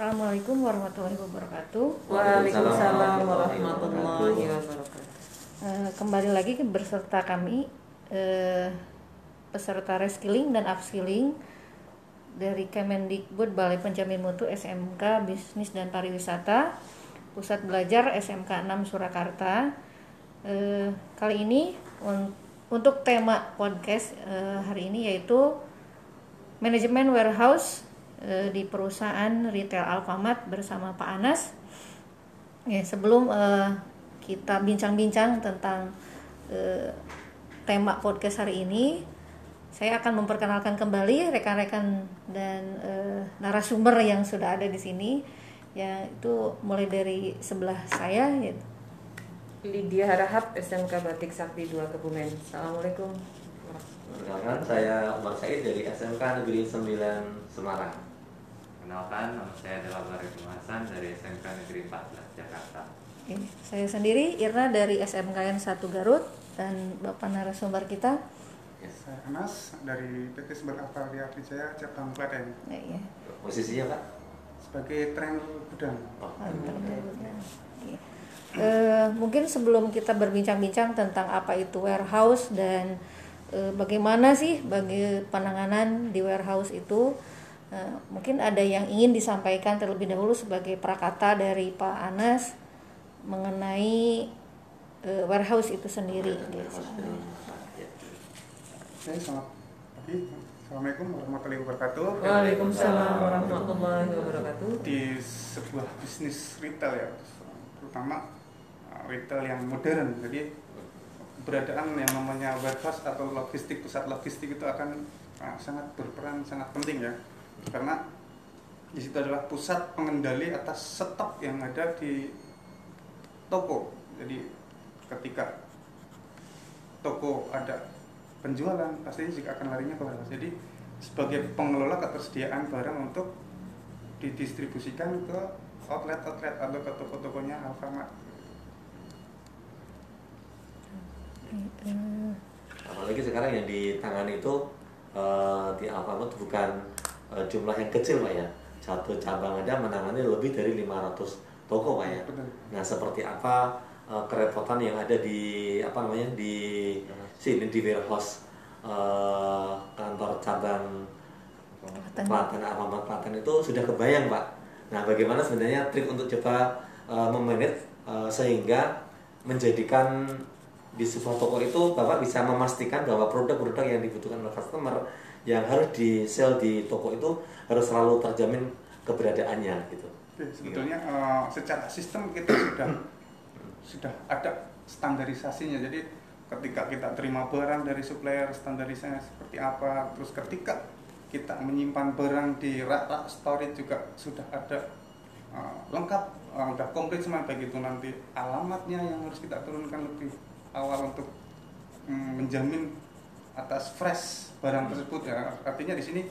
Assalamualaikum warahmatullahi wabarakatuh. Waalaikumsalam warahmatullahi wabarakatuh. Eh, kembali lagi berserta kami eh, peserta reskilling dan upskilling dari Kemendikbud Balai Penjamin Mutu SMK Bisnis dan Pariwisata Pusat Belajar SMK 6 Surakarta. Eh, kali ini un- untuk tema podcast hari ini yaitu manajemen warehouse eh, di perusahaan retail Alfamart bersama Pak Anas. Ya, sebelum eh, kita bincang-bincang tentang eh, tema podcast hari ini, saya akan memperkenalkan kembali rekan-rekan dan eh, narasumber yang sudah ada di sini. Ya, itu mulai dari sebelah saya yaitu Lydia Harahap, SMK Batik Sakti 2 Kebumen. Assalamualaikum. Perkenalkan, saya Umar Said dari SMK Negeri 9 Semarang. Kenalkan, nama saya adalah Barik Hasan dari SMK Negeri 14 Jakarta. Oke, saya sendiri Irna dari SMKN 1 Garut dan Bapak narasumber kita Saya Anas dari PT Sumber Avalia Wijaya cabang Klaten ya, ya. Posisinya Pak? sebagai trainer gudang. Oh, Mantap, ya. Oke. Eh, mungkin sebelum kita berbincang-bincang tentang apa itu warehouse dan eh, bagaimana sih bagi penanganan di warehouse itu, eh, mungkin ada yang ingin disampaikan terlebih dahulu sebagai prakata dari Pak Anas mengenai eh, warehouse itu sendiri. gitu. Ya. Oke, selamat pagi. Assalamualaikum warahmatullahi wabarakatuh. Waalaikumsalam warahmatullahi wabarakatuh. Di sebuah bisnis retail ya, terutama uh, retail yang modern. Jadi keberadaan yang namanya warehouse atau logistik pusat logistik itu akan uh, sangat berperan sangat penting ya, karena di situ adalah pusat pengendali atas stok yang ada di toko. Jadi ketika toko ada penjualan pastinya juga akan larinya ke warehouse. Jadi sebagai pengelola ketersediaan barang untuk didistribusikan ke outlet-outlet atau ke toko-tokonya Alfamart. Apalagi sekarang yang ditangani itu eh, di Alfamart bukan eh, jumlah yang kecil Pak ya. Satu cabang ada menangani lebih dari 500 toko Pak ya. Betul. Nah seperti apa eh, kerepotan yang ada di apa namanya di sini di warehouse eh, kantor cabang Klaten. Alfamart Klaten itu sudah kebayang Pak. Nah bagaimana sebenarnya trik untuk coba eh, memanage eh, sehingga menjadikan di sebuah toko itu Bapak bisa memastikan bahwa produk-produk yang dibutuhkan oleh customer yang harus di sell di toko itu harus selalu terjamin keberadaannya gitu. Sebetulnya eh, secara sistem kita sudah sudah ada standarisasinya. Jadi ketika kita terima barang dari supplier standarisasinya seperti apa, terus ketika kita menyimpan barang di rak-rak storage juga sudah ada eh, lengkap, eh, udah komplit semua baik itu nanti alamatnya yang harus kita turunkan lebih awal untuk mm, menjamin atas fresh barang tersebut ya. Artinya di sini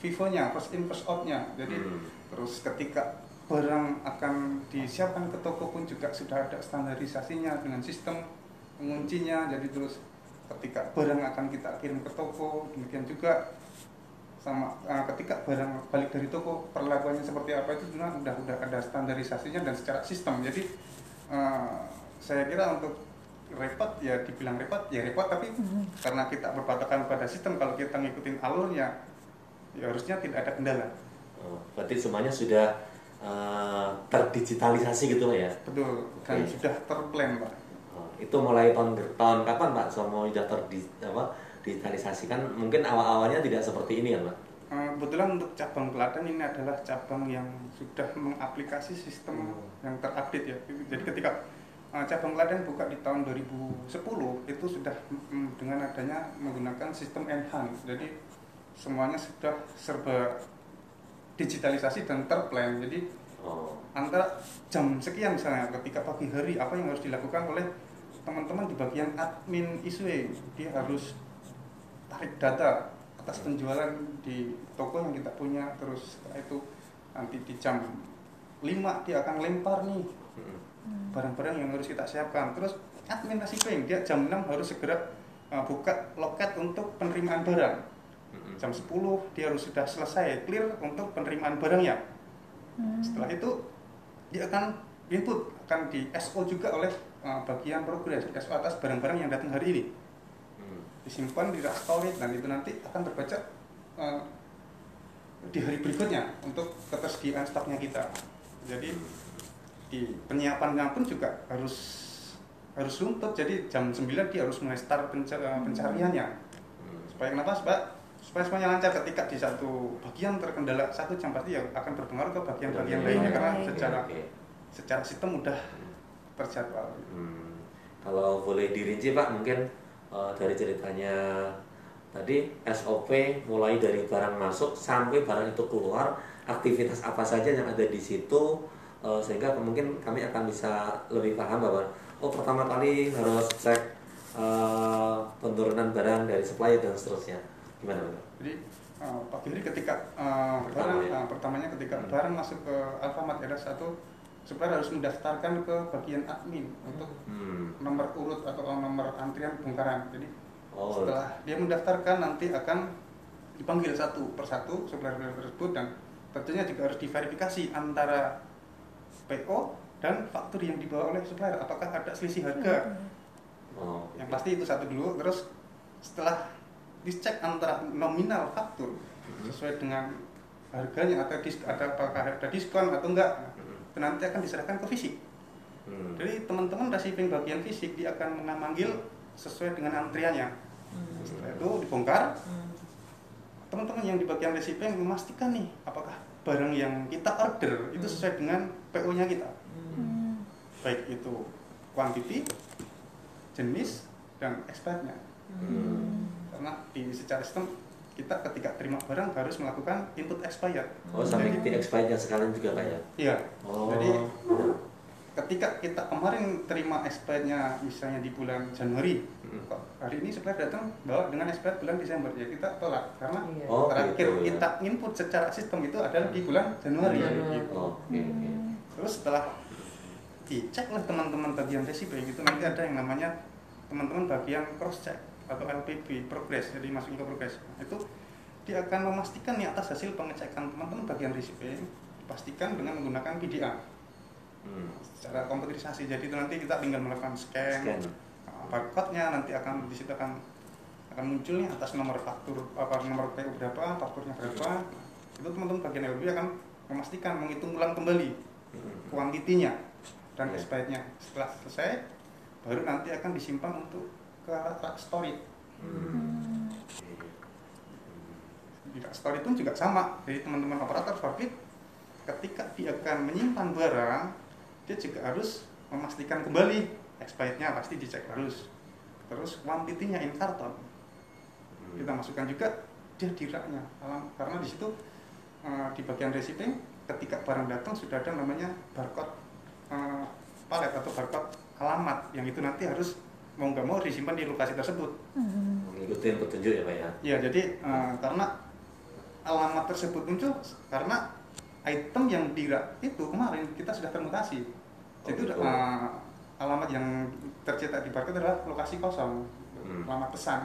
vivonya first in first out-nya. Jadi Hmm. terus ketika barang akan disiapkan ke toko pun juga sudah ada standarisasinya dengan sistem penguncinya jadi terus ketika barang akan kita kirim ke toko demikian juga sama eh, ketika barang balik dari toko perlakuannya seperti apa itu juga udah udah ada standarisasinya dan secara sistem jadi eh, saya kira untuk repot ya dibilang repot ya repot tapi karena kita berpatokan pada sistem kalau kita ngikutin alurnya ya harusnya tidak ada kendala Oh, berarti semuanya sudah eh, terdigitalisasi gitu ya? betul dan Oke. sudah terplan pak Oh, itu mulai tahun tahun kapan Pak semua sudah terdi apa digitalisasi kan mungkin awal-awalnya tidak seperti ini kan Pak? Eh, Kebetulan untuk cabang Klaten ini adalah cabang yang sudah mengaplikasi sistem Hmm. yang terupdate ya. Jadi ketika cabang Klaten buka di tahun 2010 itu sudah mm, dengan adanya menggunakan sistem enhance. Jadi semuanya sudah serba digitalisasi dan terplan. Jadi Oh, antara jam sekian misalnya ketika pagi hari apa yang harus dilakukan oleh teman-teman di bagian admin ISWE dia harus tarik data atas penjualan di toko yang kita punya terus setelah itu nanti di jam 5 dia akan lempar nih barang-barang yang harus kita siapkan. Terus admin shipping dia jam 6 harus segera uh, buka loket untuk penerimaan barang. Mm, jam 10 dia harus sudah selesai clear untuk penerimaan barangnya. Setelah itu dia akan input akan di SO juga oleh uh, bagian progres SO atas barang-barang yang datang hari ini. Hmm. disimpan di rak storage dan itu nanti akan terbaca uh, di hari berikutnya untuk ketersediaan stoknya kita. Jadi di penyiapannya pun juga harus harus runtut. Jadi jam 9 dia harus mulai start penca- uh, pencariannya. Hmm. Supaya kenapa? Supaya supaya semuanya lancar ketika di satu bagian terkendala satu jam pasti ya akan berpengaruh ke bagian-bagian lainnya karena secara secara sistem mudah terjadwal. Hmm. Kalau boleh dirinci Pak, mungkin eh, dari ceritanya tadi SOP mulai dari barang masuk sampai barang itu keluar, aktivitas apa saja yang ada di situ, eh, sehingga mungkin kami akan bisa lebih paham bahwa oh pertama kali harus cek eh, penurunan barang dari supplier dan seterusnya. Gimana Pak? Jadi uh, pagi hari ketika uh, Pertama barang ya? uh, pertamanya ketika Hmm. barang masuk ke Alfamart era satu supplier harus mendaftarkan ke bagian admin untuk Hmm. nomor urut atau nomor antrian bongkaran. Jadi Oh, setelah dia mendaftarkan nanti akan dipanggil satu persatu supplier tersebut dan tentunya juga harus diverifikasi antara PO dan faktur yang dibawa oleh supplier apakah ada selisih harga. oh, Yang pasti itu satu dulu, terus setelah dicek antara nominal faktur sesuai dengan harganya atau dis, ada apakah ada diskon atau enggak, Hmm. itu nanti akan diserahkan ke fisik. Hmm. Jadi teman-teman receiving bagian fisik dia akan mengambil sesuai dengan antriannya. Setelah itu dibongkar, teman-teman yang di bagian receiving memastikan nih apakah barang yang kita order itu sesuai dengan PO-nya kita. Baik itu quantity, jenis, dan expirednya Hmm. karena di secara sistem kita ketika terima barang harus melakukan input expired. Oh, sampai Jadi- di expirednya sekalian juga Pak ya? Iya. Oh. Jadi ketika kita kemarin terima expirednya misalnya di bulan Januari, Hmm. kok hari ini supplier datang bawa dengan expired bulan Desember ya kita tolak karena. Oh, terakhir gitu ya. kita input secara sistem itu adalah di bulan Januari. Januari. gitu. Oh, oke, oke. Terus setelah dicek oleh teman-teman bagian resipi itu nanti ada yang namanya teman-teman bagian cross check atau LPB progress jadi masukin ke progress itu dia akan memastikan nih atas hasil pengecekan teman-teman bagian resipi dipastikan dengan menggunakan PDA Hmm. secara komputerisasi jadi itu nanti kita tinggal melakukan scan, Scan. uh, barcode-nya nanti akan di situ akan akan muncul nih atas nomor faktur apa nomor PO berapa fakturnya berapa itu teman-teman bagian LPB akan memastikan menghitung ulang kembali. Kuantitinya dan Oke. expirednya setelah selesai baru nanti akan disimpan untuk ke rak storage Hmm. di rak storage pun juga sama jadi teman-teman operator forklift ketika dia akan menyimpan barang dia juga harus memastikan kembali expirednya pasti dicek harus terus kuantitinya in karton Hmm. kita masukkan juga dia di raknya karena di situ eh, di bagian receiving ketika barang datang sudah ada namanya barcode eh, palet atau barcode alamat yang itu nanti harus mau nggak mau disimpan di lokasi tersebut Ngikutin petunjuk ya Pak ya? ya jadi eh, karena alamat tersebut muncul karena item yang di rak itu kemarin kita sudah termutasi Oh, jadi gitu. eh, alamat yang tercetak di barcode adalah lokasi kosong Hmm. alamat pesan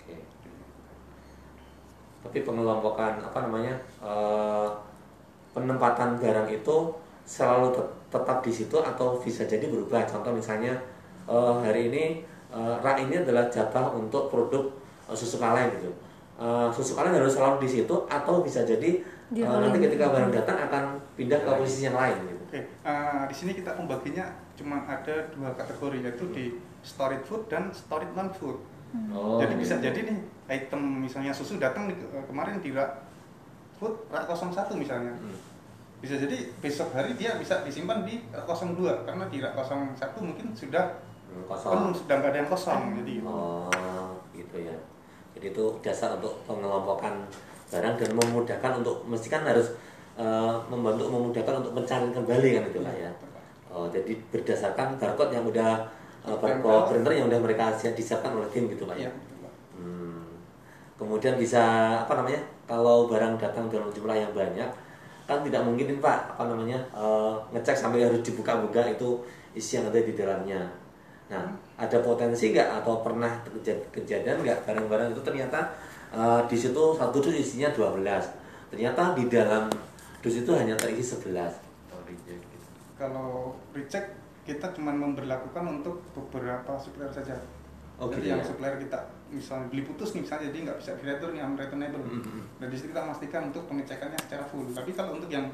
Oke. Tapi pengelompokan apa namanya eh, penempatan barang itu selalu tet- tetap di situ atau bisa jadi berubah. Contoh misalnya eh, hari ini eh, rak ini adalah jatah untuk produk eh, susu kaleng gitu. Eh, susu kaleng harus selalu di situ atau bisa jadi Dia eh, nanti ketika barang datang akan pindah ke posisi yang lain gitu. Oke, eh, di sini kita pembaginya cuma ada dua kategori yaitu di storage food dan storage non food. Oh, jadi bisa gitu. jadi nih item misalnya susu datang kemarin di food rak 01 misalnya. Hmm. Bisa jadi besok hari dia bisa disimpan di rak 02 karena di rak 01 mungkin sudah Hmm, penuh kosong. sudah nggak ada yang kosong jadi Oh, gitu ya. Jadi itu dasar untuk pengelompokan barang dan memudahkan untuk mesti kan harus eh, membantu memudahkan untuk mencari kembali kan itu Pak ya. Oh, jadi berdasarkan barcode yang udah barcode printer yang udah mereka siap disiapkan oleh tim gitu Pak ya. Iya. Hmm. Kemudian bisa apa namanya? Kalau barang datang dalam jumlah yang banyak, kan tidak mungkin Pak apa namanya eh, ngecek sampai harus dibuka-buka itu isi yang ada di dalamnya. Nah, ada potensi nggak atau pernah terjadi kejadian nggak barang-barang itu ternyata eh, di situ satu itu isinya 12. Ternyata di dalam dus itu hanya terisi 11 atau reject gitu. Kalau recheck kita cuma memberlakukan untuk beberapa supplier saja. Oh, jadi gitu yang ya? supplier kita misalnya beli putus nih misalnya jadi nggak bisa di return yang unreturnable. Mhm. Dan di situ kita memastikan untuk pengecekannya secara full. Tapi kalau untuk yang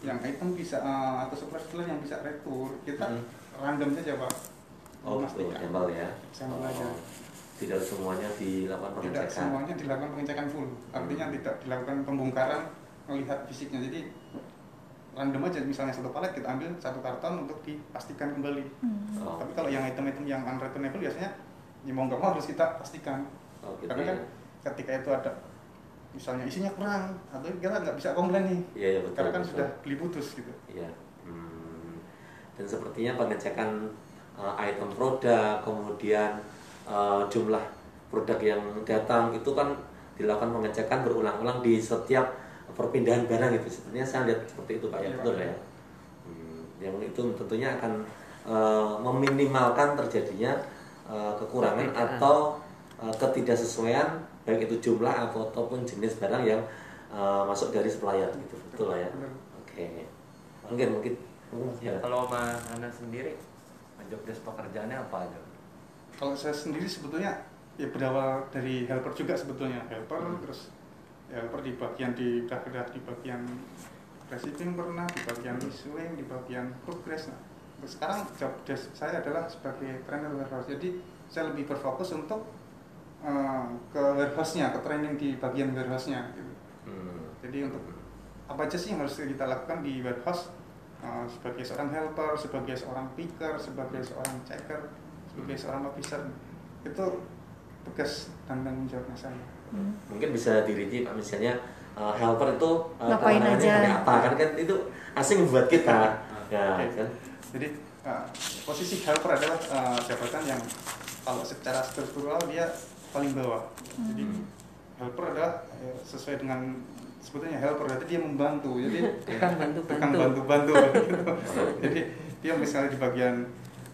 yang item bisa eh, atau supplier supplier yang bisa retur kita Mhm. random saja pak. oh gitu Memastikan. sampel ya Sampel Oh, aja. tidak semuanya dilakukan Tidak pengecekan semuanya dilakukan pengecekan full. Artinya Hmm. tidak dilakukan pembongkaran melihat fisiknya. Jadi random aja misalnya satu palet kita ambil satu karton untuk dipastikan kembali. Hmm. oh, Tapi kalau yang item-item yang unreturnable biasanya ya mau nggak mau harus kita pastikan. oh, gitu Karena ya. kan ketika itu ada misalnya isinya kurang atau kita nggak bisa komplain nih. Iya, iya, betul, Karena kan betul. sudah beli putus gitu. Iya. Hmm. Dan sepertinya pengecekan uh, item produk, kemudian uh, jumlah produk yang datang itu kan dilakukan pengecekan berulang-ulang di setiap perpindahan barang itu. Sebenarnya saya lihat seperti itu Pak ya, Iya, betul ya. Hmm. Yang itu tentunya akan uh, meminimalkan terjadinya uh, kekurangan Perbedaan. atau uh, ketidaksesuaian baik itu jumlah atau ataupun jenis barang yang uh, masuk dari supplier gitu. Betul lah ya. Oke. Mungkin mungkin. Ya, kalau Mas Ana sendiri job desk pekerjaannya apa aja? Kalau saya sendiri sebetulnya ya berawal dari helper juga sebetulnya helper Hmm. terus helper di bagian di di bagian receiving pernah di bagian issuing di bagian progress nah sekarang job desk saya adalah sebagai trainer warehouse jadi saya lebih berfokus untuk eh, ke warehouse-nya ke training di bagian warehouse-nya gitu. Hmm. jadi untuk apa aja sih yang harus kita lakukan di warehouse uh, sebagai seorang helper, sebagai seorang picker, sebagai seorang checker, sebagai Hmm. seorang officer itu tugas dan tanggung jawabnya saya. Hmm. Mungkin bisa dirinci Pak misalnya uh, helper itu uh, Ngapain aja? apa kan kan itu asing buat kita. ya kan. Jadi uh, posisi helper adalah uh, jabatan yang kalau secara struktural dia paling bawah. Jadi Hmm. helper adalah eh, sesuai dengan sebetulnya helper berarti dia membantu. Jadi Tukang bantu tukang bantu. bantu-bantu gitu. Jadi dia misalnya di bagian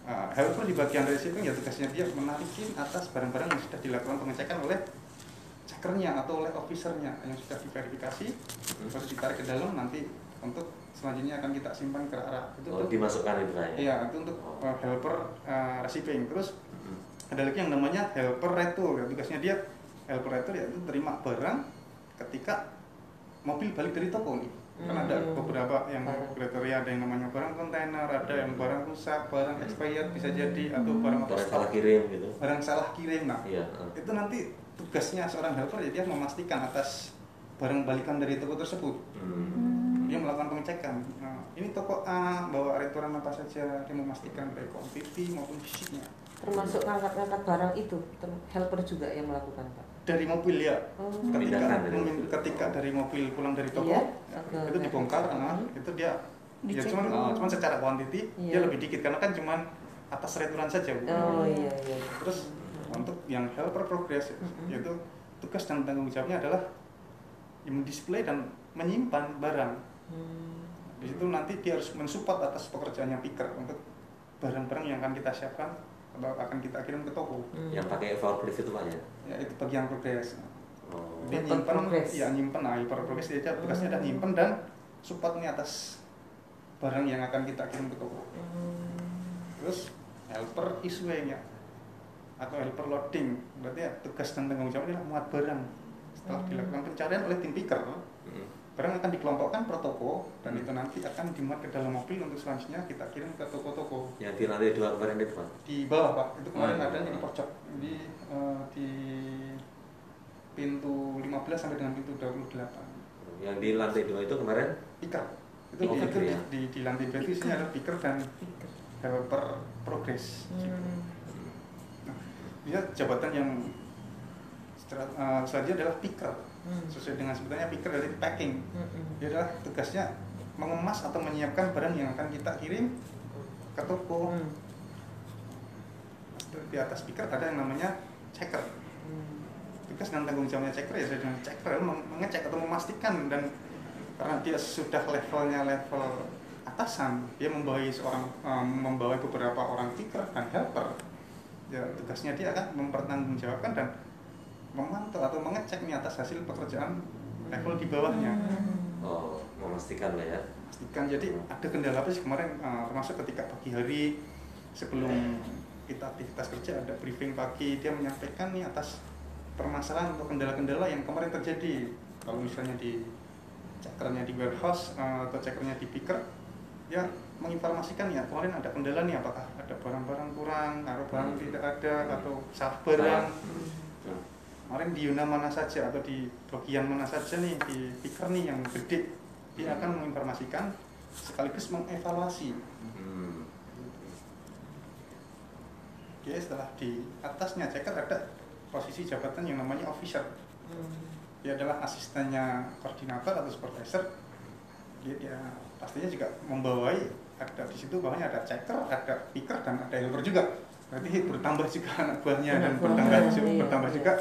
uh, helper di bagian receiving ya tugasnya dia menarikin atas barang-barang yang sudah dilakukan pengecekan oleh checkernya atau oleh officernya yang sudah diverifikasi terus ditarik ke dalam nanti untuk selanjutnya akan kita simpan ke arah itu Oh, untuk dimasukkan itu ya. iya itu untuk uh, helper uh, receiving terus Hmm. ada lagi yang namanya helper retur ya tugasnya dia helper retur yaitu terima barang ketika mobil balik dari toko nih kan ada Hmm. beberapa yang Barang. kriteria ada yang namanya barang kontainer ada yang barang rusak barang expired bisa jadi atau barang of salah kirim gitu. barang salah kirim nah Iya. uh. itu nanti tugasnya seorang helper ya dia memastikan atas barang balikan dari toko tersebut Hmm. Dia melakukan pengecekan nah, ini toko A bawa returan apa saja dia memastikan baik quantity maupun fisiknya Termasuk ngangkat-ngangkat barang itu, helper juga yang melakukan Pak. dari mobil ya Oh. ketika dari ketika dari mobil pulang dari toko Iya, ya, itu dibongkar nah, Hmm. itu dia ya Dicek cuman dulu. uh, cuman secara kuantiti dia Iya. lebih dikit karena kan cuman atas returan saja Bu. Oh iya iya. terus untuk yang helper progress Mhm. yaitu tugas dan tanggung jawabnya adalah mendisplay dan menyimpan barang Hmm. di situ nanti dia harus mensupport atas pekerjaannya picker untuk barang-barang yang akan kita siapkan atau akan kita kirim ke toko Hmm. Yang pakai forklift itu Pak ya. ya itu bagian progress Oh. dia nyimpen progress. ya nyimpen nah hyper progress dia tugasnya adalah nyimpen dan support nih atas barang yang akan kita kirim ke toko Hmm. terus helper issuing ya atau helper loading berarti ya tugas dan tanggung jawabnya adalah muat barang setelah Hmm. dilakukan pencarian oleh tim picker Hmm. Barang akan dikelompokkan per toko dan Hmm. itu nanti akan dimuat ke dalam mobil untuk selanjutnya kita kirim ke toko-toko Yang di lantai dua kemarin itu Pak. di bawah pak itu kemarin Oh, adanya iya. di pojok di eh, di pintu 15 sampai dengan pintu 28 Yang di lantai dua itu kemarin picker itu, Oh, di, picker ya? di, di lantai dua itu isinya ada picker dan helper progress Hmm. Nah, dia jabatan yang secara, eh, selanjutnya adalah picker Hmm. sesuai dengan sebutannya picker dari packing Hmm. dia adalah tugasnya mengemas atau menyiapkan barang yang akan kita kirim ke toko Hmm. di atas picker ada yang namanya checker Hmm. tugas dan tanggung jawabnya checker ya dengan checker mengecek atau memastikan dan karena dia sudah levelnya level atasan dia membawahi seorang um, membawahi beberapa orang picker dan helper ya tugasnya dia akan mempertanggungjawabkan dan memantau atau mengecek nih atas hasil pekerjaan level di bawahnya Hmm. oh, memastikan lah ya pastikan jadi ada kendala apa sih kemarin eh, termasuk ketika pagi hari sebelum kita aktivitas kerja ada briefing pagi dia menyampaikan nih atas permasalahan atau kendala-kendala yang kemarin terjadi kalau misalnya di cekernya di warehouse eh, atau cekernya di picker ya menginformasikan ya kemarin ada kendala nih apakah ada barang-barang kurang atau barang Hmm. tidak ada atau salah barang Hmm. Kemarin di Yuna mana saja atau di bagian mana saja nih di picker nih yang gede dia akan menginformasikan sekaligus mengevaluasi. Hmm. dia setelah di atasnya checker ada posisi jabatan yang namanya officer. Dia adalah asistennya koordinator atau supervisor. Dia, dia pastinya juga membawai ada di situ bawahnya ada checker ada picker dan ada helper juga. Berarti bertambah juga anak buahnya dan bertambah juga, iya, bertambah iya. juga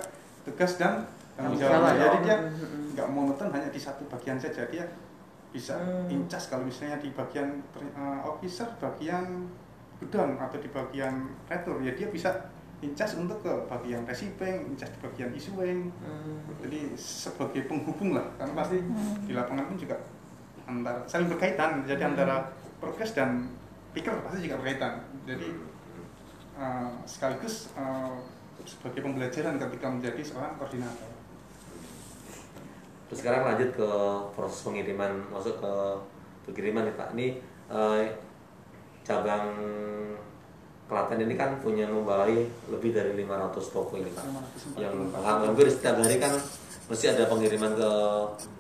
tugas dan tanggung jawabnya jawab. jadi dia Mm-mm. nggak monoton hanya di satu bagian saja dia bisa Hmm. incas kalau misalnya di bagian uh, officer bagian gudang atau di bagian retur ya dia bisa incas untuk ke bagian receiving incas di bagian issuing Hmm. jadi sebagai penghubung lah karena pasti di lapangan pun juga antara saling berkaitan jadi Hmm. antara progres dan picker pasti juga berkaitan jadi uh, sekaligus uh, sebagai pembelajaran ketika menjadi seorang koordinator Terus sekarang lanjut ke proses pengiriman masuk ke pengiriman nih Pak. Ini eh, cabang Klaten ini kan punya membawai lebih dari 500 toko ini Pak. 544. Yang hampir setiap hari kan mesti ada pengiriman ke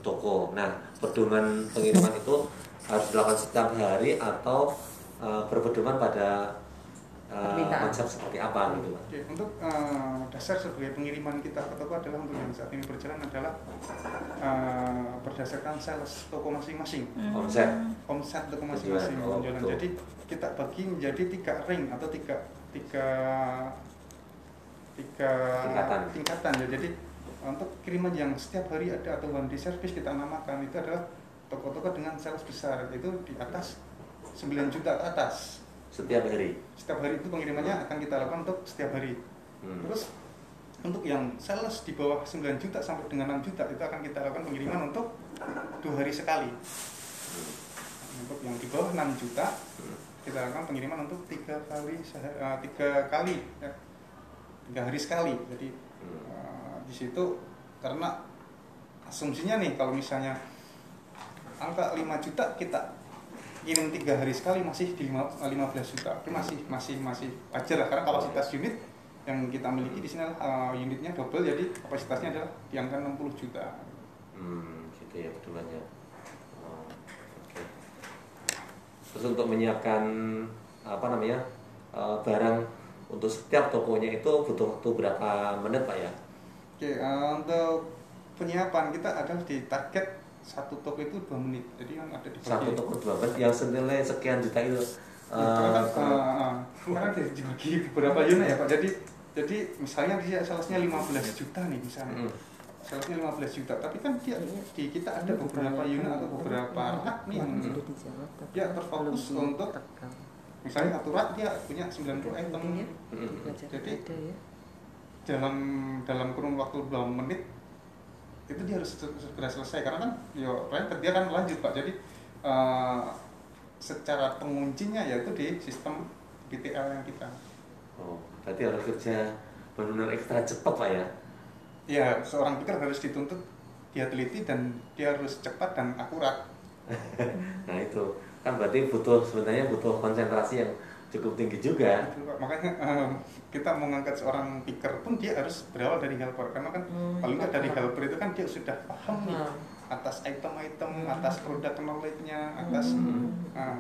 toko. Nah, pedoman pengiriman itu harus dilakukan setiap hari atau eh, berpedoman pada Permintaan. konsep seperti apa gitu Pak. Oke, untuk eh, dasar sebagai pengiriman kita ke toko adalah untuk yang saat ini berjalan adalah eh, berdasarkan sales toko masing-masing, Konsep. omset toko masing-masing oh, penjualan. betul. Jadi kita bagi menjadi tiga ring atau tiga tiga tiga Tingkatan. tingkatan ya. Jadi untuk kiriman yang setiap hari ada atau one day service kita namakan itu adalah toko-toko dengan sales besar itu di atas 9 juta ke atas. Setiap hari. Setiap hari itu pengirimannya akan kita lakukan untuk setiap hari. Hmm. Terus untuk yang sales di bawah 9 juta sampai dengan 6 juta itu akan kita lakukan pengiriman untuk dua hari sekali. Untuk yang di bawah 6 juta kita lakukan pengiriman untuk tiga kali eh, tiga kali ya. tiga hari sekali. Jadi Hmm. eh, di situ karena asumsinya nih kalau misalnya angka 5 juta kita kirim tiga hari sekali masih di lima- 15 juta itu masih masih masih wajar lah karena kapasitas unit yang kita miliki di sini adalah uh, unitnya double jadi kapasitasnya adalah di angka 60 juta Hmm, gitu ya pedomannya. Oh, oke. Terus untuk menyiapkan apa namanya eh, barang untuk setiap tokonya itu butuh waktu berapa menit pak ya? oke uh, untuk penyiapan kita adalah di target satu toko itu dua menit jadi yang ada di Satu toko dua menit yang senilai sekian juta itu. Ya, karena kan, eh, uh, uh, kemarin dibagi beberapa unit ya Pak. Jadi jadi misalnya dia salesnya 15 juta nih misalnya. mm, Salesnya 15 juta, tapi kan dia di kita ada beberapa unit atau beberapa rak nih yang Hmm. dia terfokus untuk misalnya satu rak dia punya 90 item. mm, Jadi dalam dalam kurun waktu 2 menit itu dia harus se- segera selesai karena kan ya ranker dia kan lanjut Pak. Jadi eh, secara penguncinya yaitu di sistem BTL yang kita Oh, berarti harus kerja benar-benar ekstra cepat pak ya? ya seorang picker harus dituntut dia teliti dan dia harus cepat dan akurat Nah itu kan berarti butuh sebenarnya butuh konsentrasi yang cukup tinggi juga. Pak. makanya em, kita mengangkat seorang picker pun dia harus berawal dari helper karena kan Hmm, paling nggak dari helper itu kan dia sudah paham nih Paham. atas item-item Hmm. atas produk knowledge-nya atas Hmm. eh,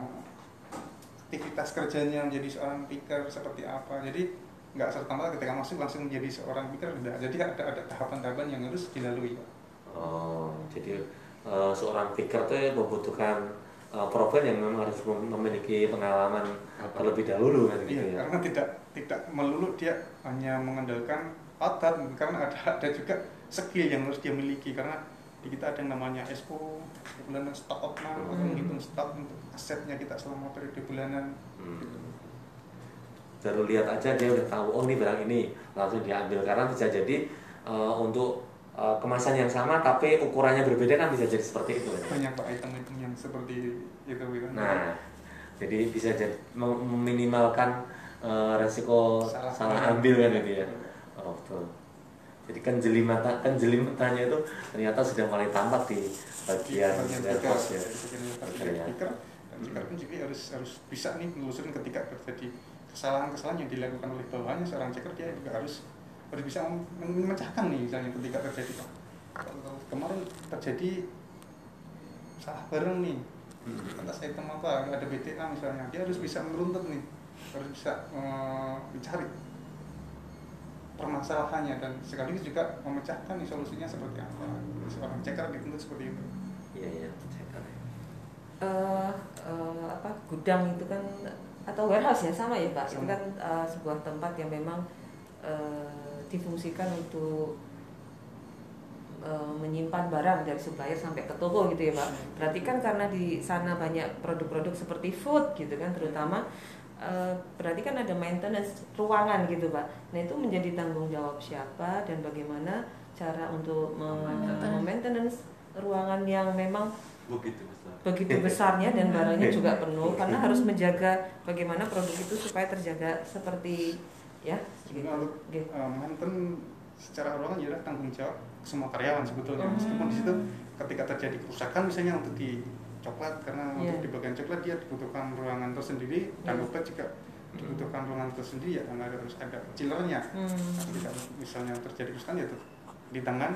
aktivitas kerjanya menjadi seorang picker seperti apa jadi nggak serta merta ketika masuk langsung menjadi seorang picker enggak jadi ada ada tahapan-tahapan yang harus dilalui Pak. Oh, jadi eh, seorang picker tuh membutuhkan eh, profil yang memang harus mem- memiliki pengalaman terlebih dahulu kan gitu Iya, ya. karena tidak tidak melulu dia hanya mengandalkan otot, karena ada ada juga skill yang harus dia miliki karena di kita ada yang namanya SO, bulanan stok atau Hmm. menghitung stok untuk asetnya kita selama periode bulanan. Hmm. Baru lihat aja dia udah tahu oh ini barang ini langsung diambil karena bisa jadi eh, untuk eh, kemasan yang sama tapi ukurannya berbeda kan bisa jadi seperti itu. kan? banyak pak item-item yang seperti itu gitu. Nah, jadi bisa jadi mem- meminimalkan eh, resiko Salah. salah, ambil kan itu ya. Oh, betul. Jadi kenjelimatan kenjelimatannya itu ternyata sudah mulai tampak di bagian warehouse ya. bagian Oke, ya. speaker dan speaker pun juga harus harus bisa nih menelusurin ketika terjadi kesalahan-kesalahan yang dilakukan oleh bawahannya seorang checker dia juga harus harus bisa mem- memecahkan nih misalnya ketika terjadi kemarin terjadi salah barang nih Hmm. atas item apa ada BTA misalnya dia harus bisa meruntut nih harus bisa eh, mencari permasalahannya dan sekaligus juga memecahkan nih solusinya seperti apa seorang checker dituntut seperti itu Iya, iya, checker ya. eh eh, apa gudang itu kan atau warehouse ya sama ya pak itu Sama. kan eh, sebuah tempat yang memang eh, difungsikan untuk eh, menyimpan barang dari supplier sampai ke toko gitu ya pak. Berarti kan karena di sana banyak produk-produk seperti food gitu kan terutama eh, berarti kan ada maintenance ruangan gitu pak. Nah itu menjadi tanggung jawab siapa dan bagaimana cara untuk maintenance. ruangan yang memang begitu besar. begitu besarnya dan barangnya juga penuh karena harus menjaga bagaimana produk itu supaya terjaga seperti ya Sebenarnya untuk Gitu. uh, maintain secara ruangan adalah tanggung jawab semua karyawan sebetulnya. Hmm. Meskipun di situ ketika terjadi kerusakan misalnya untuk di coklat karena Iya. untuk di bagian coklat dia dibutuhkan ruangan tersendiri dan Iya. dompet juga dibutuhkan ruangan tersendiri ya karena ada- harus ada chillernya. Hmm. Ketika misalnya terjadi kerusakan ya itu di tangan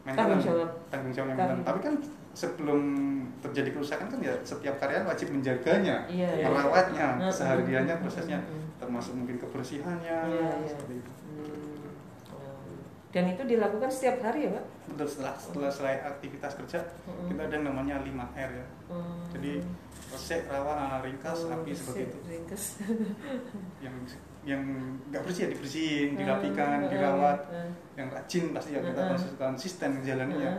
Tanggung jawab. tanggung jawab yang. Tapi kan sebelum terjadi kerusakan kan ya setiap karyawan wajib menjaganya, Iya, iya. merawatnya, kesehariannya, hmm, prosesnya hmm, hmm. termasuk mungkin kebersihannya Iya, iya. seperti itu. Hmm. dan itu dilakukan setiap hari ya pak Betul setelah setelah selesai aktivitas kerja Hmm. kita ada yang namanya 5R ya. Hmm. Jadi resek, rawa, ringkas, Oh, api seperti itu. ringkas. Yang yang nggak bersih ya dibersihin, dirapikan, hmm, dirawat. hmm. Yang rajin pasti ya kita konsisten konsisten menjalaninya.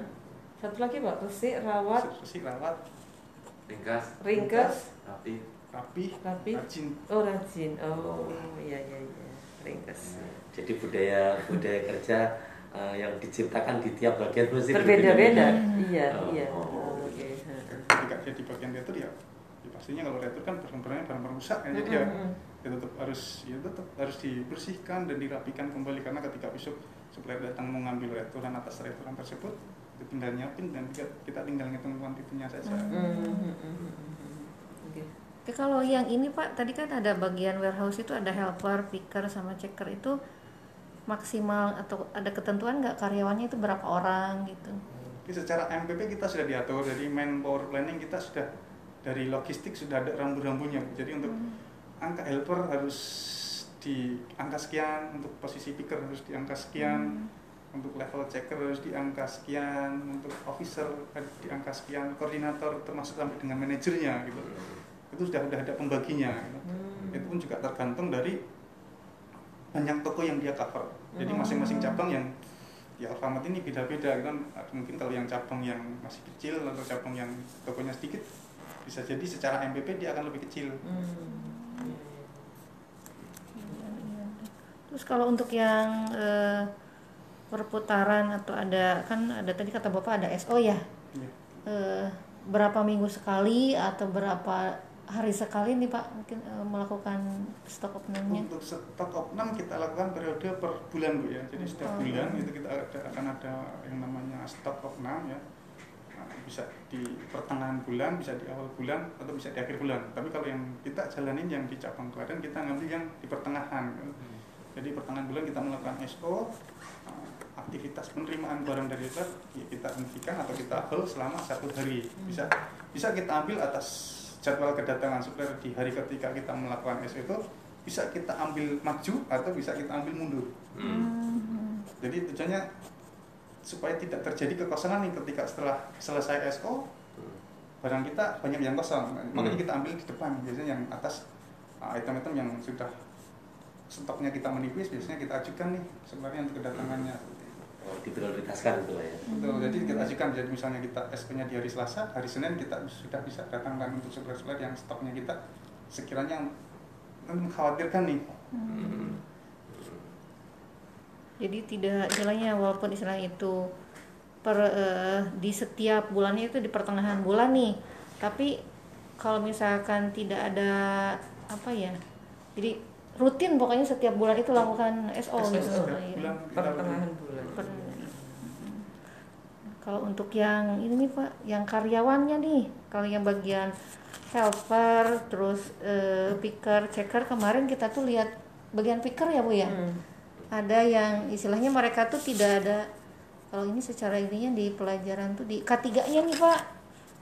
Satu lagi pak resik rawat. Bersih, rawat, ringkas. Ringkas. Rapi. Rapi, rapi. Rajin. oh rajin. Oh iya iya iya. Ringkas. Jadi budaya budaya kerja eh, yang diciptakan di tiap bagian mesti berbeda-beda. Hmm. iya Oh, iya. oh. Oh, oke. Ketika dia di bagian retur ya, ya pastinya kalau retur kan barang-barangnya barang rusak ya, jadi ya, ya tetap harus ya tetap harus dibersihkan dan dirapikan kembali. Karena ketika besok supplier datang mau ngambil returan atas returan tersebut itu tinggal nyiapin dan kita, tinggal ngitung kuantitinya saja. Mm, mm, mm, mm, mm. Oke. Kalau yang ini Pak, tadi kan ada bagian warehouse itu ada helper, picker, sama checker itu maksimal atau ada ketentuan nggak karyawannya itu berapa orang gitu? Jadi secara MPP kita sudah diatur, jadi main power planning kita sudah dari logistik sudah ada rambu-rambunya. Jadi untuk angka helper harus di angka sekian, untuk posisi picker harus di angka sekian, untuk level checker harus di angka sekian, untuk officer harus di angka sekian, koordinator termasuk sampai dengan manajernya gitu. Itu sudah sudah ada pembaginya. Gitu. Hmm. Itu pun juga tergantung dari banyak toko yang dia cover. Jadi Hmm. masing-masing cabang yang di Alfamart ini beda-beda kan mungkin kalau yang cabang yang masih kecil atau cabang yang tokonya sedikit bisa jadi secara MPP dia akan lebih kecil. Hmm. Terus kalau untuk yang eh, perputaran atau ada kan ada tadi kata bapak ada SO ya, Iya. Eh, berapa minggu sekali atau berapa hari sekali nih pak mungkin eh, melakukan stok openingnya? Untuk stok opnam kita lakukan periode per bulan bu ya. Jadi setiap Oh. bulan itu kita ada, akan ada yang namanya stok opnam ya. Nah, bisa di pertengahan bulan, bisa di awal bulan, atau bisa di akhir bulan. Tapi kalau yang kita jalanin yang di cabang Klaten kita ngambil yang di pertengahan. Jadi pertengahan bulan kita melakukan SO, uh, aktivitas penerimaan barang dari luar ya kita hentikan atau kita hold selama satu hari. Bisa bisa kita ambil atas jadwal kedatangan supplier di hari ketika kita melakukan SO itu bisa kita ambil maju atau bisa kita ambil mundur. Hmm. Jadi tujuannya supaya tidak terjadi kekosongan nih ketika setelah selesai SO barang kita banyak yang kosong. Makanya Hmm. kita ambil di depan biasanya yang atas uh, item-item yang sudah stoknya kita menipis biasanya kita ajukan nih sebenarnya untuk kedatangannya. Oh, diprioritaskan itu lah ya. Betul, jadi kita ajukan jadi misalnya kita SP-nya di hari Selasa, hari Senin kita sudah bisa datangkan untuk supplier-supplier yang stoknya kita sekiranya mengkhawatirkan nih Hmm. Jadi tidak istilahnya walaupun istilahnya itu per eh, di setiap bulannya itu di pertengahan bulan nih. Tapi kalau misalkan tidak ada apa ya. Jadi rutin pokoknya setiap bulan itu lakukan SO, gitu. Setiap Iya. bulan kita pertengahan bulan Kalau untuk yang ini nih Pak, yang karyawannya nih, kalau yang bagian helper, terus eh, picker, checker kemarin kita tuh lihat bagian picker ya Bu ya. Hmm. Ada yang istilahnya mereka tuh tidak ada kalau ini secara ininya di pelajaran tuh di K3-nya nih Pak.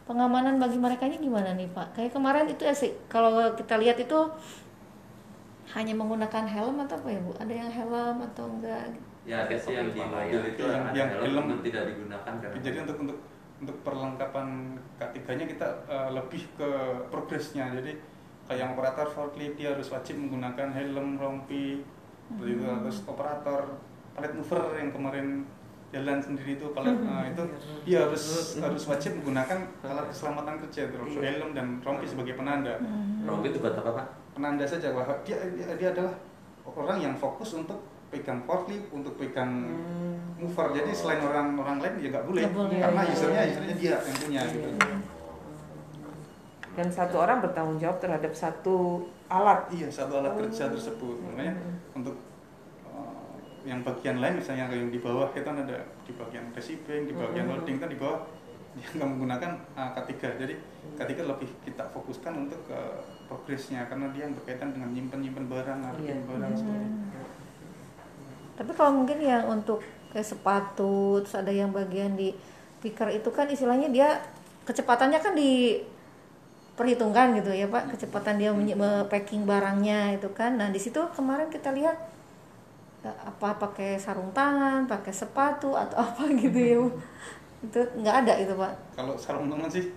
Pengamanan bagi mereka gimana nih Pak? Kayak kemarin itu ya sih kalau kita lihat itu hanya menggunakan helm atau apa ya Bu? Ada yang helm atau enggak? Ya, ada sih yang di mobil itu Yang- ada yang helm, tidak digunakan karena jadi untuk untuk untuk perlengkapan K3-nya kita eh, lebih ke progresnya. Jadi kayak yang operator forklift dia harus wajib menggunakan helm, rompi, itu. terus operator palet mover yang kemarin jalan sendiri itu palet eh, itu dia harus harus wajib menggunakan alat keselamatan kerja terus Iya. helm dan rompi sebagai penanda. Rompi itu buat apa pak? Penanda saja bahwa dia dia, dia adalah orang yang fokus untuk pegang forklift, untuk pegang Hmm. mover jadi selain orang-orang lain ya nggak boleh boleh. karena Iya. usernya usernya dia yang punya gitu dan satu orang bertanggung jawab terhadap satu alat iya satu alat kerja Oh. tersebut makanya Hmm. untuk uh, yang bagian lain misalnya yang di bawah kita kan ada di bagian receiving di bagian Hmm. loading kan di bawah dia nggak menggunakan uh, K3 jadi K3 lebih kita fokuskan untuk ke progresnya karena dia yang berkaitan dengan nyimpen nyimpen barang Iya. ngadepin barang seperti itu. Tapi kalau mungkin yang untuk kayak sepatu, terus ada yang bagian di picker itu kan istilahnya dia kecepatannya kan diperhitungkan gitu ya Pak, kecepatan dia packing barangnya itu kan. Nah di situ kemarin kita lihat eh, apa pakai sarung tangan, pakai sepatu atau apa gitu ya. Itu nggak ada itu Pak. kalau sarung tangan sih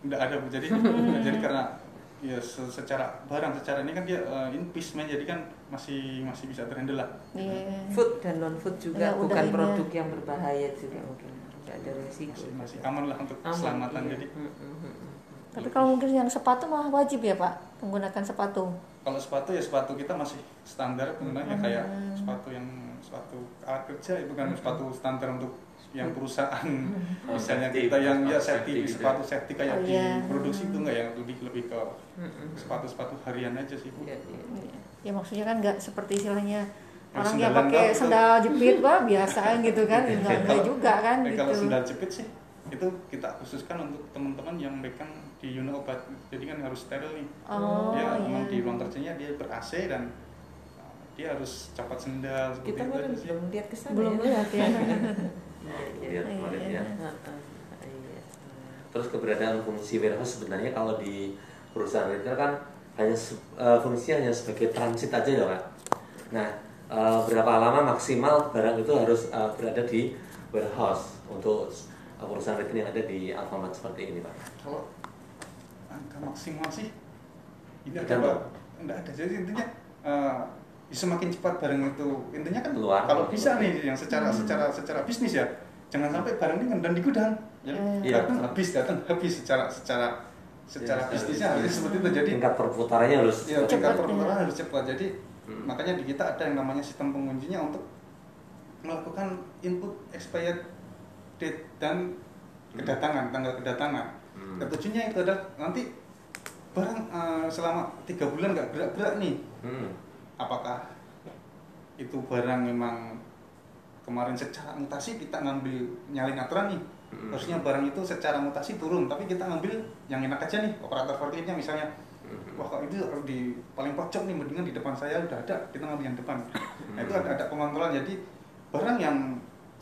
nggak ada bu jadi jadi karena ya se- secara barang secara ini kan dia uh, in piece man, jadi kan masih masih bisa terhandle lah Iya. food dan non food juga Ya, bukan ini. produk yang berbahaya juga mungkin tidak ada resiko masih, masih aman lah untuk Aman, keselamatan iya. jadi Mm, mm, mm, mm. Tapi kalau mungkin yang sepatu mah wajib ya Pak menggunakan sepatu. kalau sepatu ya sepatu kita masih standar penggunanya Hmm. kayak sepatu yang sepatu alat kerja itu kan sepatu standar untuk yang perusahaan Oh, misalnya safety, kita yang ya sepatu safety, safety gitu sepatu safety kayak Oh, di iya. produksi itu enggak yang lebih lebih ke Mm, mm. sepatu-sepatu harian aja sih bu Iya, iya. Ya maksudnya kan nggak seperti istilahnya orang yang pakai doang itu. sendal jepit bah biasa gitu kan enggak enggak Kalau- juga kan Eh, kalau gitu. sendal jepit sih itu kita khususkan untuk teman-teman yang megang di unit obat jadi kan harus steril nih Oh, dia iya. memang di ruang kerjanya dia ber AC dan uh, dia harus copot sendal seperti kita kan sih. belum lihat ke sana belum ya. lihat ya. Lihat kemarin ya. Ah, ah, iya. Terus keberadaan fungsi warehouse sebenarnya kalau di perusahaan retail kan hanya se- eh, fungsinya hanya sebagai transit aja ya pak. Nah eh, berapa lama maksimal barang itu harus eh, berada di warehouse untuk eh, perusahaan retail yang ada di Alfamart seperti ini pak. kalau angka maksimal sih ini ada enggak ada jadi intinya uh, semakin cepat barang itu intinya kan Keluar. kalau bisa nih yang secara secara secara bisnis ya jangan sampai barang ini ngendam di gudang jadi Iya. datang habis datang habis secara secara secara Iya, bisnisnya secara harus seperti itu jadi Tingkat perputarannya harus ya Cepat, tingkat ya. perputaran harus cepat jadi Hmm. makanya di kita ada yang namanya sistem penguncinya untuk melakukan input expired date dan kedatangan tanggal kedatangan Hmm. ketujuhnya itu adalah nanti barang eh, selama tiga bulan nggak gerak-gerak nih Hmm. Apakah itu barang memang kemarin secara mutasi kita ngambil nyalin aturan nih Hmm. harusnya barang itu secara mutasi turun tapi kita ngambil yang enak aja nih operator forkliftnya misalnya Hmm. wah kalau itu harus di paling pojok nih mendingan di depan saya udah ada kita ngambil yang depan nah itu ada, ada pengontrolan jadi barang yang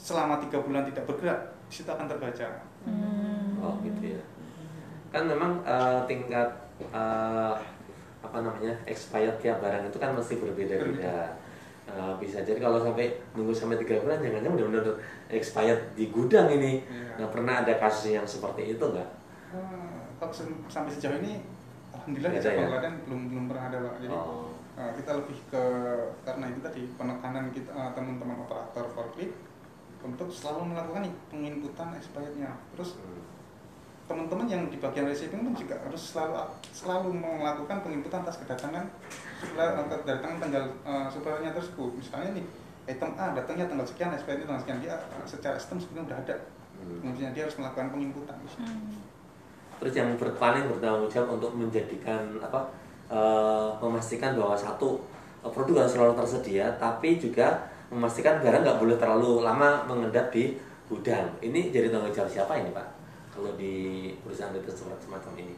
selama tiga bulan tidak bergerak di situ akan terbaca Hmm. Oh gitu ya. Kan memang eh, tingkat eh, apa namanya expired tiap barang itu kan mesti berbeda-beda. Eh, bisa jadi kalau sampai nunggu sampai tiga bulan jangan-jangan benar-benar expired di gudang ini. Iya. Nah pernah ada kasus yang seperti itu nggak? Kalau sem- sampai sejauh ini alhamdulillah ada ya? Klaten belum belum pernah ada pak jadi Oh. eh, kita lebih ke karena itu tadi penekanan kita eh, teman-teman operator forklift untuk selalu melakukan penginputan expirednya terus Hmm. Teman-teman yang di bagian receiving pun juga harus selalu selalu melakukan penginputan atas kedatangan supplier eh, kedatangan tanggal uh, suppliernya tersebut misalnya nih item A datangnya tanggal sekian, SPN tanggal sekian dia uh, secara sistem sebenarnya udah ada. Hmm. Kemudian dia harus melakukan penginputan. Hmm. Terus yang ber- paling bertanggung jawab untuk menjadikan apa eh, memastikan bahwa satu eh, produk harus selalu tersedia, tapi juga memastikan barang nggak boleh terlalu lama mengendap di gudang. Ini jadi tanggung jawab siapa ini Pak? Kalau di perusahaan itu semacam ini.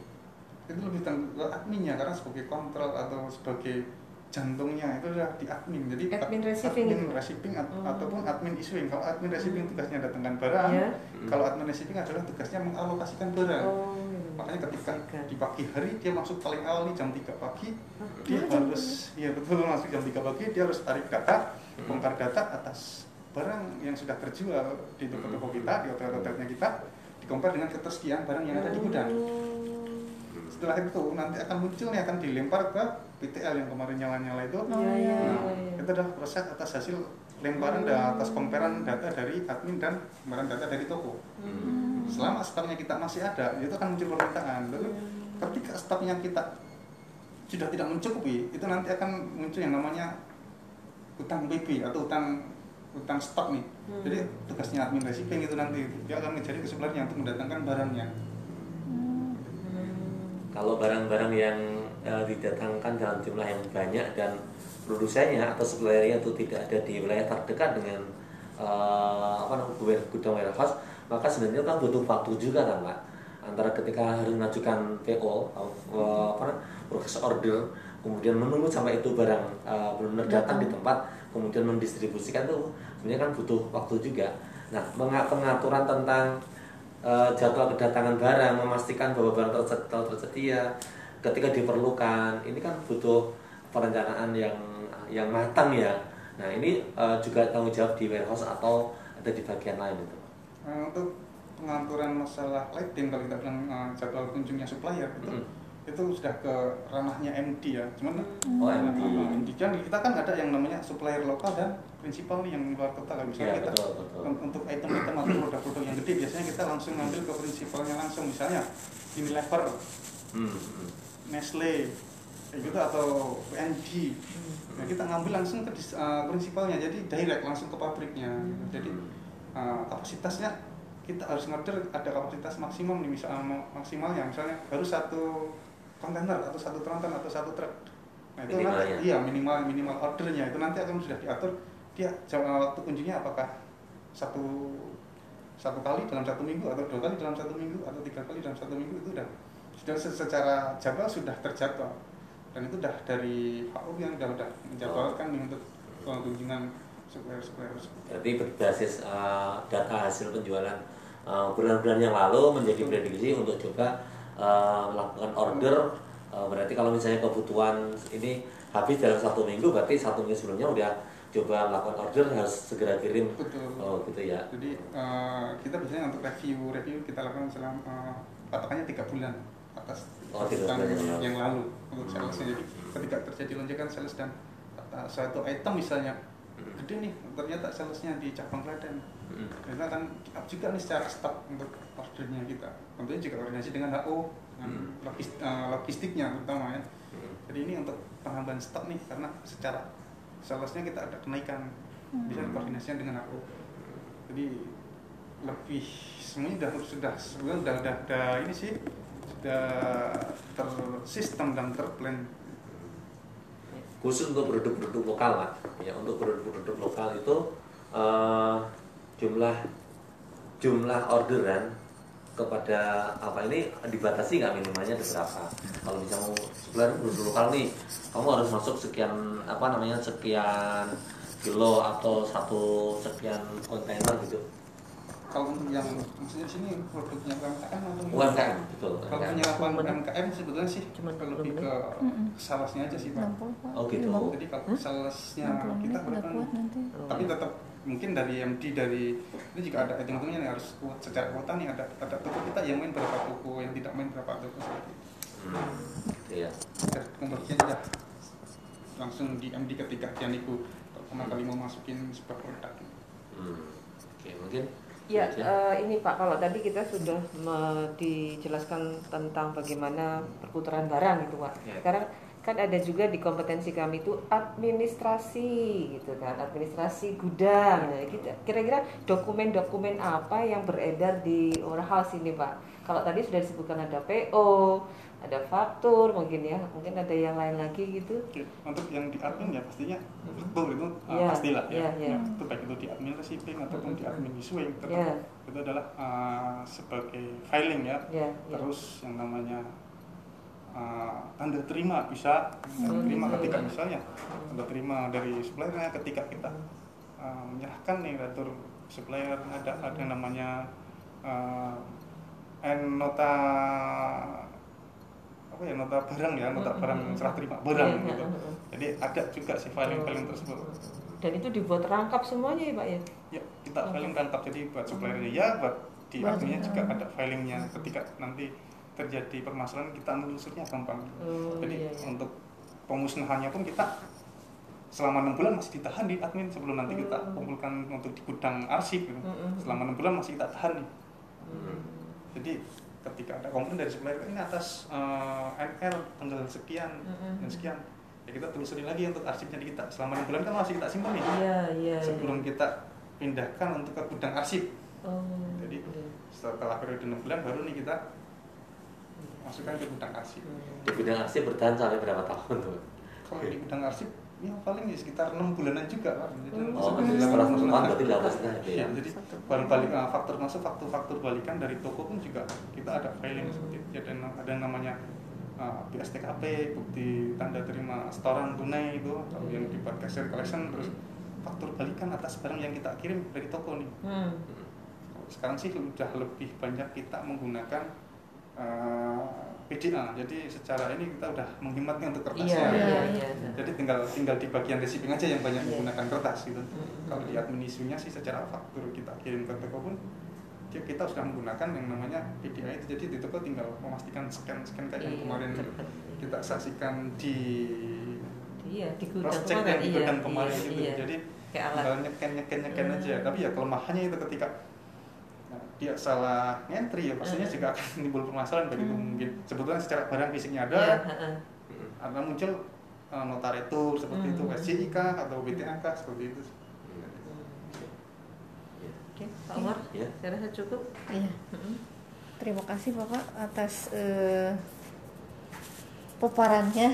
Itu lebih tanggung ke adminnya karena sebagai kontrol atau sebagai jantungnya itu udah di admin. Jadi Admin ad- receiving admin receiving at- Oh. ataupun admin issuing. Kalau admin receiving tugasnya datangkan barang, Ya. kalau admin receiving adalah tugasnya mengalokasikan barang. Oh. Makanya ketika di pagi hari dia masuk paling awal nih jam 3 pagi, Hah, dia jam harus iya betul masuk jam 3 pagi dia harus tarik data, bongkar data atas barang yang sudah terjual di toko-toko kita, di hotel-hotelnya kita, dikompar dengan ketersediaan barang yang ada di gudang. Setelah itu nanti akan muncul nih akan dilempar ke PTL yang kemarin nyala-nyala itu. Oh, Iya, iya, Nah, iya, iya. itu adalah proses atas hasil lemparan dan atas comparan data dari admin dan lemparan data dari toko. Hmm. Selama stoknya kita masih ada, itu akan muncul permintaan. Lalu ketika stoknya kita sudah tidak mencukupi, itu nanti akan muncul yang namanya utang BB atau utang utang stok nih. Hmm. Jadi tugasnya admin receiving itu nanti dia akan menjadi kesepelanya untuk mendatangkan barangnya. Hmm. Kalau barang-barang yang eh, didatangkan dalam jumlah yang banyak dan produsennya atau suppliernya itu tidak ada di wilayah terdekat dengan eh, apa namanya gudang warehouse, maka sebenarnya kan butuh waktu juga kan Pak antara ketika harus mengajukan PO eh, apa namanya, proses order kemudian menunggu sampai itu barang eh, benar-benar datang di tempat kemudian mendistribusikan itu sebenarnya kan butuh waktu juga. Nah, pengaturan tentang eh, jadwal kedatangan barang, memastikan bahwa barang terse- telah tersedia ketika diperlukan. Ini kan butuh perencanaan yang yang matang ya. Nah, ini eh, juga tanggung jawab di warehouse atau ada di bagian lain itu. Nah, untuk pengaturan masalah lighting kalau kita bilang uh, jadwal kunjungnya supplier itu Mm. Itu sudah ke ranahnya MD ya. Cuman Oh, MD. MD kan kita kan ada yang namanya supplier lokal dan prinsipal nih yang luar kota kalau misalnya Iya, kita betul, betul. un- untuk item-item atau produk-produk yang gede biasanya kita langsung ngambil ke prinsipalnya langsung misalnya Unilever, Hmm, hmm. Nestle kayak gitu atau PNG. Nah, kita ngambil langsung ke uh, prinsipalnya jadi direct langsung ke pabriknya. Jadi uh, kapasitasnya kita harus ngerti ada kapasitas maksimum nih misalnya mau- maksimalnya misalnya baru satu kontainer atau satu tronton atau satu truk. Nah itu Minimalnya. nanti iya minimal minimal ordernya. Itu nanti akan sudah diatur. Dia jam uh, waktu kunjungnya apakah satu satu kali dalam satu minggu atau dua kali dalam satu minggu atau tiga kali dalam satu minggu itu udah sudah se- secara jadwal sudah terjadwal. Dan itu udah dari HU yang udah udah menjadwalkan nih untuk uh, kunjungan supplier tersebut. Berarti berbasis eh, data hasil penjualan eh, bulan-bulan yang lalu menjadi prediksi untuk coba eh, melakukan order. Eh, berarti kalau misalnya kebutuhan ini habis dalam satu minggu, berarti satu minggu sebelumnya udah coba melakukan order harus segera kirim. Betul. Oh gitu ya. Jadi eh, kita biasanya untuk review review kita lakukan selama uh, patokannya tiga bulan atas Oh, bulan yang lalu. yang lalu untuk salesnya. Jadi ketika terjadi lonjakan sales dan uh, suatu item misalnya gede nih ternyata salesnya di cabang Klaten Hmm. kita akan up juga nih secara stok untuk ordernya kita tentunya juga koordinasi dengan HO dengan Hmm. logis- eh, logistiknya terutama ya Hmm. jadi ini untuk penambahan stok nih karena secara salesnya kita ada kenaikan bisa koordinasinya dengan HO jadi lebih semuanya sudah sudah sebenarnya sudah, sudah, sudah ini sih sudah tersistem dan terplan khusus untuk produk-produk lokal pak. Ya untuk produk-produk lokal itu eh, jumlah jumlah orderan kepada apa ini dibatasi nggak minimalnya ada berapa? Kalau bisa mau sebulan produk lokal nih kamu harus masuk sekian apa namanya sekian kilo atau satu sekian kontainer gitu kalau untuk yang maksudnya di sini produknya UMKM atau UMKM betul Kalau penyerapan UMKM sebetulnya sih Cuman lebih 20 ke salesnya aja sih pak. 60 Pak. Oh, gitu. 50. Jadi kalau salesnya 60 kita berapa? kuat nanti. Tapi tetap mungkin dari MD dari ini juga ada hitung-hitungnya nih harus kuat secara kuota nih ada ada toko kita yang main berapa toko yang tidak main berapa toko seperti itu. Hmm, gitu ya Dan konversinya sudah langsung di MD ketika dia niku pertama kali mau masukin sebuah produk. Hmm. oke mungkin Ya, itu eh, ini Pak, kalau tadi kita sudah dijelaskan tentang bagaimana perputaran barang gitu Pak. Ya. Sekarang kan ada juga di kompetensi kami itu administrasi gitu kan administrasi gudang nah, kita kira-kira dokumen-dokumen apa yang beredar di warehouse ini pak kalau tadi sudah disebutkan ada PO ada faktur mungkin ya mungkin ada yang lain lagi gitu untuk yang di admin ya pastinya faktur itu uh, Iya, pastilah ya. iya, iya. Itu baik itu di admin receiving ataupun di admin issuing tetap Iya. itu adalah uh, sebagai filing ya. ya, ya. Terus yang namanya uh, tanda terima bisa tanda Hmm. terima ketika misalnya tanda terima dari suppliernya ketika kita uh, menyerahkan nih retur supplier ada ada yang namanya uh, N nota apa ya nota barang ya nota barang serah terima barang Iya, gitu. iya. Jadi ada juga si filing-filing tersebut. dan itu dibuat rangkap semuanya ya pak ya Ya kita filing lengkap jadi buat suppliernya ya buat di adminnya ya. juga ada filingnya ketika nanti terjadi permasalahan kita menelusurnya gampang. Oh, Jadi iya, iya. untuk pemusnahannya pun kita selama enam bulan masih ditahan di admin sebelum nanti kita kumpulkan untuk di gudang arsip gitu. Selama enam bulan masih kita tahan nih. Jadi ketika ada komplain dari supplier ini atas eh, NR tanggal sekian Mm-mm. dan sekian, ya kita telusuri lagi untuk arsipnya di kita. Selama enam bulan kan masih kita simpan nih. iya iya Sebelum iya. kita pindahkan untuk ke gudang arsip. oh, Jadi iya. setelah periode enam bulan baru nih kita masukkan ke gudang arsip. Hmm. Di bidang arsip bertahan sampai berapa tahun tuh? Kalau di gudang arsip ya paling ya sekitar enam bulanan juga kan. Jadi. Oh, setelah dilakukan enam bulan pemusnahan. berarti dilakukan setengah itu Ya, ya? jadi bahan balik nah, faktor masuk faktur-faktur balikan dari toko pun juga kita ada filing Hmm. seperti itu. Ada ada yang namanya uh, BSTKP, bukti tanda terima setoran tunai itu atau yang dibuat cashier collection terus faktur balikan atas barang yang kita kirim dari toko nih. Hmm. Sekarang sih sudah lebih banyak kita menggunakan uh, PDA. Jadi secara ini kita udah menghematnya untuk kertas. iya ya. iya Iya. Jadi tinggal tinggal di bagian receiving aja yang banyak Iya. menggunakan kertas gitu. Hmm. Kalau di admin isunya sih secara faktur kita kirim ke toko pun dia- kita sudah menggunakan yang namanya PDA itu. Jadi di toko tinggal memastikan scan-scan kayak yang Iya, kemarin cepet. kita saksikan di iya di gudang kemarin, yang di iya, gudang kemarin iya, gitu. iya. Jadi kayak alat tinggal nyeken nyeken nyeken Hmm. aja. Tapi ya kelemahannya itu ketika dia salah entry ya pastinya Hmm. juga akan timbul permasalahan begitu Hmm. mungkin sebetulnya secara barang fisiknya ada Iya, heeh. ada muncul uh, nota retur seperti itu Hmm. SCI kah atau BTA kah seperti itu Oke, Pak Umar, Ya. saya rasa cukup. Iya. Mm-mm. Terima kasih Bapak atas eh, paparannya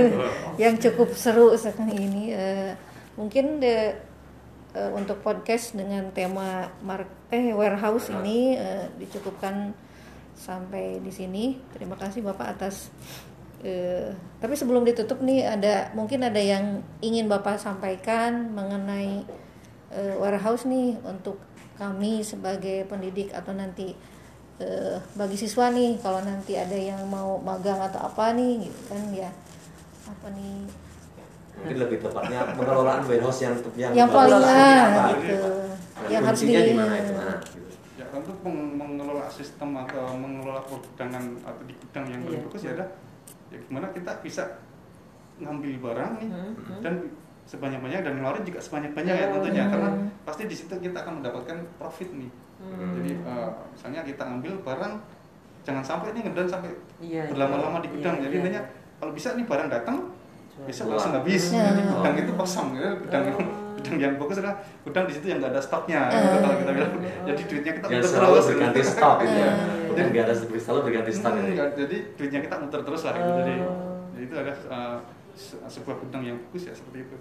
yang cukup seru sekali ini. Eh, mungkin de, eh, untuk podcast dengan tema mark eh warehouse ini eh, dicukupkan sampai di sini. Terima kasih Bapak atas eh, tapi sebelum ditutup nih ada mungkin ada yang ingin Bapak sampaikan mengenai eh, warehouse nih untuk kami sebagai pendidik atau nanti eh, bagi siswa nih kalau nanti ada yang mau magang atau apa nih gitu kan ya apa nih Mungkin lebih tepatnya pengelolaan warehouse yang yang, yang paling apa? gitu Nah, yang harus di itu? Nah, gitu. ya meng- mengelola sistem atau mengelola pergudangan atau di gudang yang Iya. bagus ya ada ya gimana kita bisa ngambil barang nih Hmm, hmm. dan sebanyak-banyak dan ngeluarin juga sebanyak-banyak ya tentunya Hmm. karena pasti di situ kita akan mendapatkan profit nih Hmm. jadi eh, misalnya kita ambil barang jangan sampai ini ngedan sampai Iya, berlama-lama iya, di gudang iya, jadi iya. intinya kalau bisa nih barang datang. Besok langsung habis Ya. jadi gudang itu kosong ya gudang yang Oh. gudang yang bagus adalah gudang di situ yang nggak ada stoknya gitu, kalau kita bilang jadi duitnya kita Yang muter selalu terus berganti gitu. stok gitu ya. Ah. Dan nggak ada selalu berganti stok. Hmm, gitu. ya, jadi duitnya kita muter terus lah gitu. jadi Oh. jadi itu ada uh, se- sebuah gudang yang bagus ya seperti itu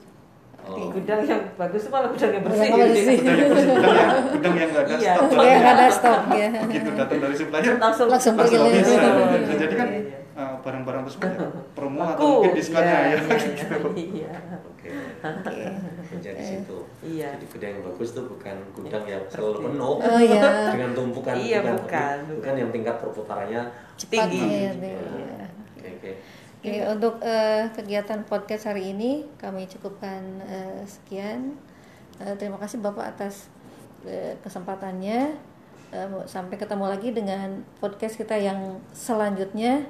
Oh. Gudang yang bagus itu malah gudang yang bersih. Gudang yang bersih. gudang yang bagus, gudang yang gudang yang nggak ada Iya. stok ya nggak ada stok ya begitu datang dari supplier Langsung Langsung pergi langsung Oh, jadi kan iya, iya. Uh, barang-barang tersebut ya, promo Laku. atau mungkin diskonnya Iya, ya iya, gitu. Iya. Oke. Oke. Menjadi situ. Iya. Jadi gudang yang bagus itu bukan gudang yang selalu penuh oh ya dengan tumpukan Iya, bukan, bukan, bukan bukan. yang tingkat perputarannya cepat Tinggi. ya, Iya. ya. Oke, oke. Oke, untuk eh, kegiatan podcast hari ini kami cukupkan eh, sekian. Eh, terima kasih Bapak atas eh, kesempatannya. Eh, sampai ketemu lagi dengan podcast kita yang selanjutnya.